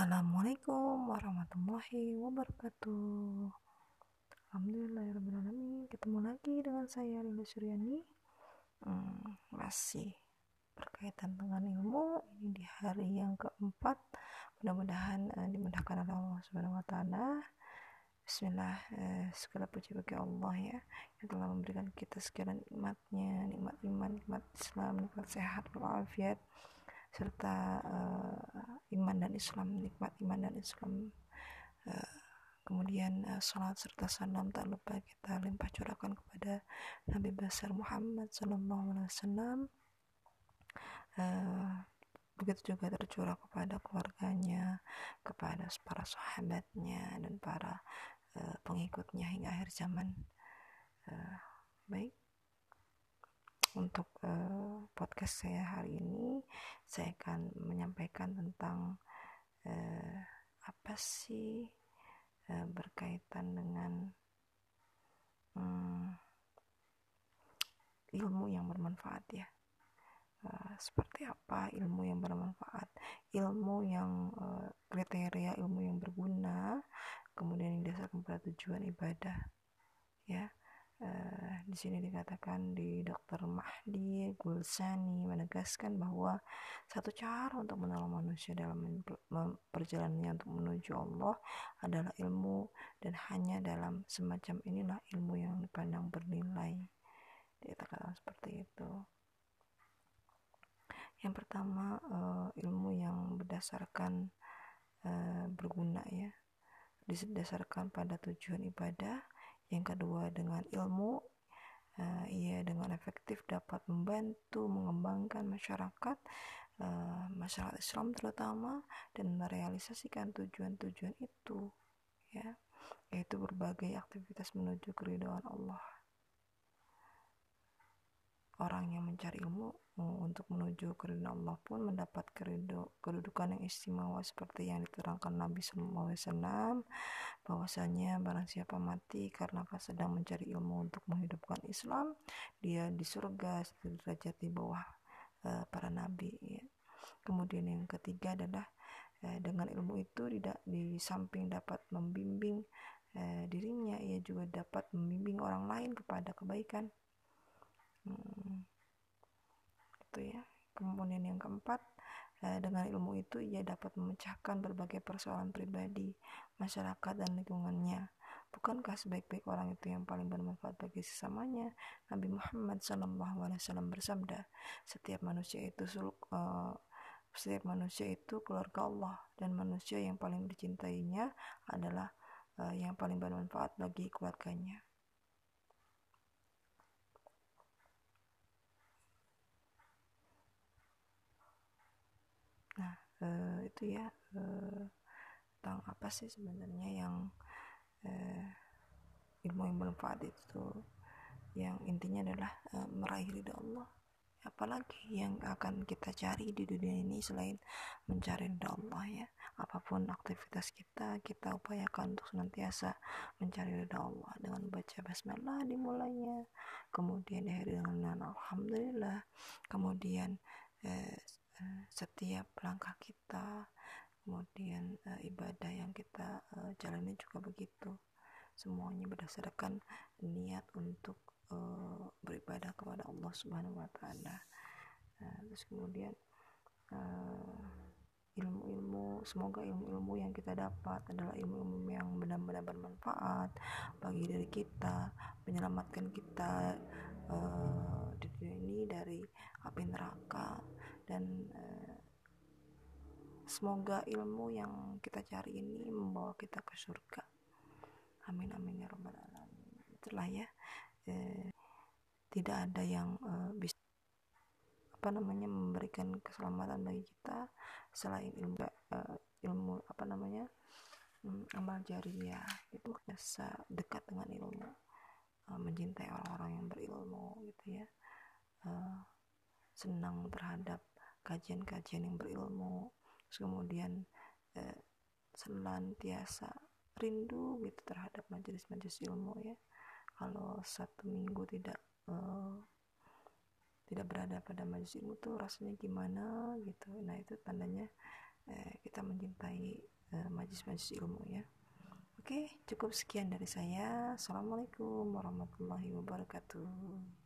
Assalamualaikum warahmatullahi wabarakatuh. Alhamdulillahirrahmanirrahim. Ketemu lagi dengan saya Linda Suryani. Hmm, Masih berkaitan dengan ilmu. Ini di hari yang keempat. Mudah-mudahan uh, dimudahkan oleh Allah Subhanahu Wa Taala. Bismillah eh, segala puji bagi Allah ya yang telah memberikan kita segala nikmatnya nikmat iman nikmat Islam nikmat sehat walafiat serta uh, iman dan Islam nikmat iman dan Islam uh, kemudian uh, salat serta salam tak lupa kita limpah curahkan kepada Nabi besar Muhammad Sallallahu Alaihi Wasallam. Begitu juga tercurah kepada keluarganya kepada para sahabatnya dan para uh, pengikutnya hingga akhir zaman. Uh, baik untuk uh, podcast saya hari ini saya akan menyampaikan tentang uh, apa sih uh, berkaitan dengan um, ilmu yang bermanfaat ya. Uh, seperti apa ilmu yang bermanfaat? Ilmu yang uh, kriteria ilmu yang berguna kemudian yang didasarkan pada tujuan ibadah ya Uh, di sini dikatakan di Dr. Mahdi Gulsani menegaskan bahwa satu cara untuk menolong manusia dalam perjalanannya untuk menuju Allah adalah ilmu dan hanya dalam semacam inilah ilmu yang dipandang bernilai. Dikatakan seperti itu. Yang pertama uh, ilmu yang berdasarkan uh, berguna ya, didasarkan pada tujuan ibadah yang kedua dengan ilmu uh, ia dengan efektif dapat membantu mengembangkan masyarakat uh, masyarakat Islam terutama dan merealisasikan tujuan-tujuan itu ya. Yaitu berbagai aktivitas menuju keridhaan Allah orang yang mencari ilmu untuk menuju keridhaan Allah pun mendapat kedudukan yang istimewa seperti yang diterangkan Nabi SAW bahwasanya barang siapa mati karena sedang mencari ilmu untuk menghidupkan Islam dia di surga derajat di bawah uh, para nabi ya. kemudian yang ketiga adalah uh, dengan ilmu itu tidak di samping dapat membimbing uh, dirinya ia juga dapat membimbing orang lain kepada kebaikan hmm, itu ya. Kemudian yang keempat eh, dengan ilmu itu ia dapat memecahkan berbagai persoalan pribadi masyarakat dan lingkungannya. Bukankah sebaik-baik orang itu yang paling bermanfaat bagi sesamanya? Nabi Muhammad SAW bersabda setiap manusia itu suluk, uh, setiap manusia itu keluarga Allah dan manusia yang paling dicintainya adalah uh, yang paling bermanfaat bagi keluarganya nah uh, itu ya uh, tentang apa sih sebenarnya yang uh, ilmu yang bermanfaat itu yang intinya adalah uh, meraih ridha Allah. Apalagi yang akan kita cari di dunia ini selain mencari ridha Allah ya. Apa pun aktivitas kita kita upayakan untuk senantiasa mencari ridha Allah. Dengan baca basmalah dimulainya kemudian dengan alhamdulillah kemudian eh, setiap langkah kita kemudian uh, ibadah yang kita uh, jalani juga begitu semuanya berdasarkan niat untuk uh, beribadah kepada Allah Subhanahu wa taala. Nah, terus kemudian ilmu-ilmu semoga ilmu-ilmu yang kita dapat adalah ilmu-ilmu yang benar-benar bermanfaat bagi diri kita, menyelamatkan kita uh, di dunia ini dari api neraka dan uh, semoga ilmu yang kita cari ini membawa kita ke surga. Amin amin ya robbal alamin. Itulah ya uh, tidak ada yang uh, bisa apa namanya memberikan keselamatan bagi kita selain ilmu uh, ilmu apa namanya um, amal jariah. Itu biasa dekat dengan ilmu uh, mencintai orang-orang yang berilmu gitu ya. Uh, senang terhadap kajian-kajian yang berilmu. Terus kemudian eh, senantiasa rindu gitu terhadap majelis-majelis ilmu ya. Kalau satu minggu tidak eh, tidak berada pada majelis ilmu tuh rasanya gimana gitu. Nah itu tandanya eh, kita mencintai uh, majlis-majlis ilmu ya. Oke cukup sekian dari saya. Assalamualaikum warahmatullahi wabarakatuh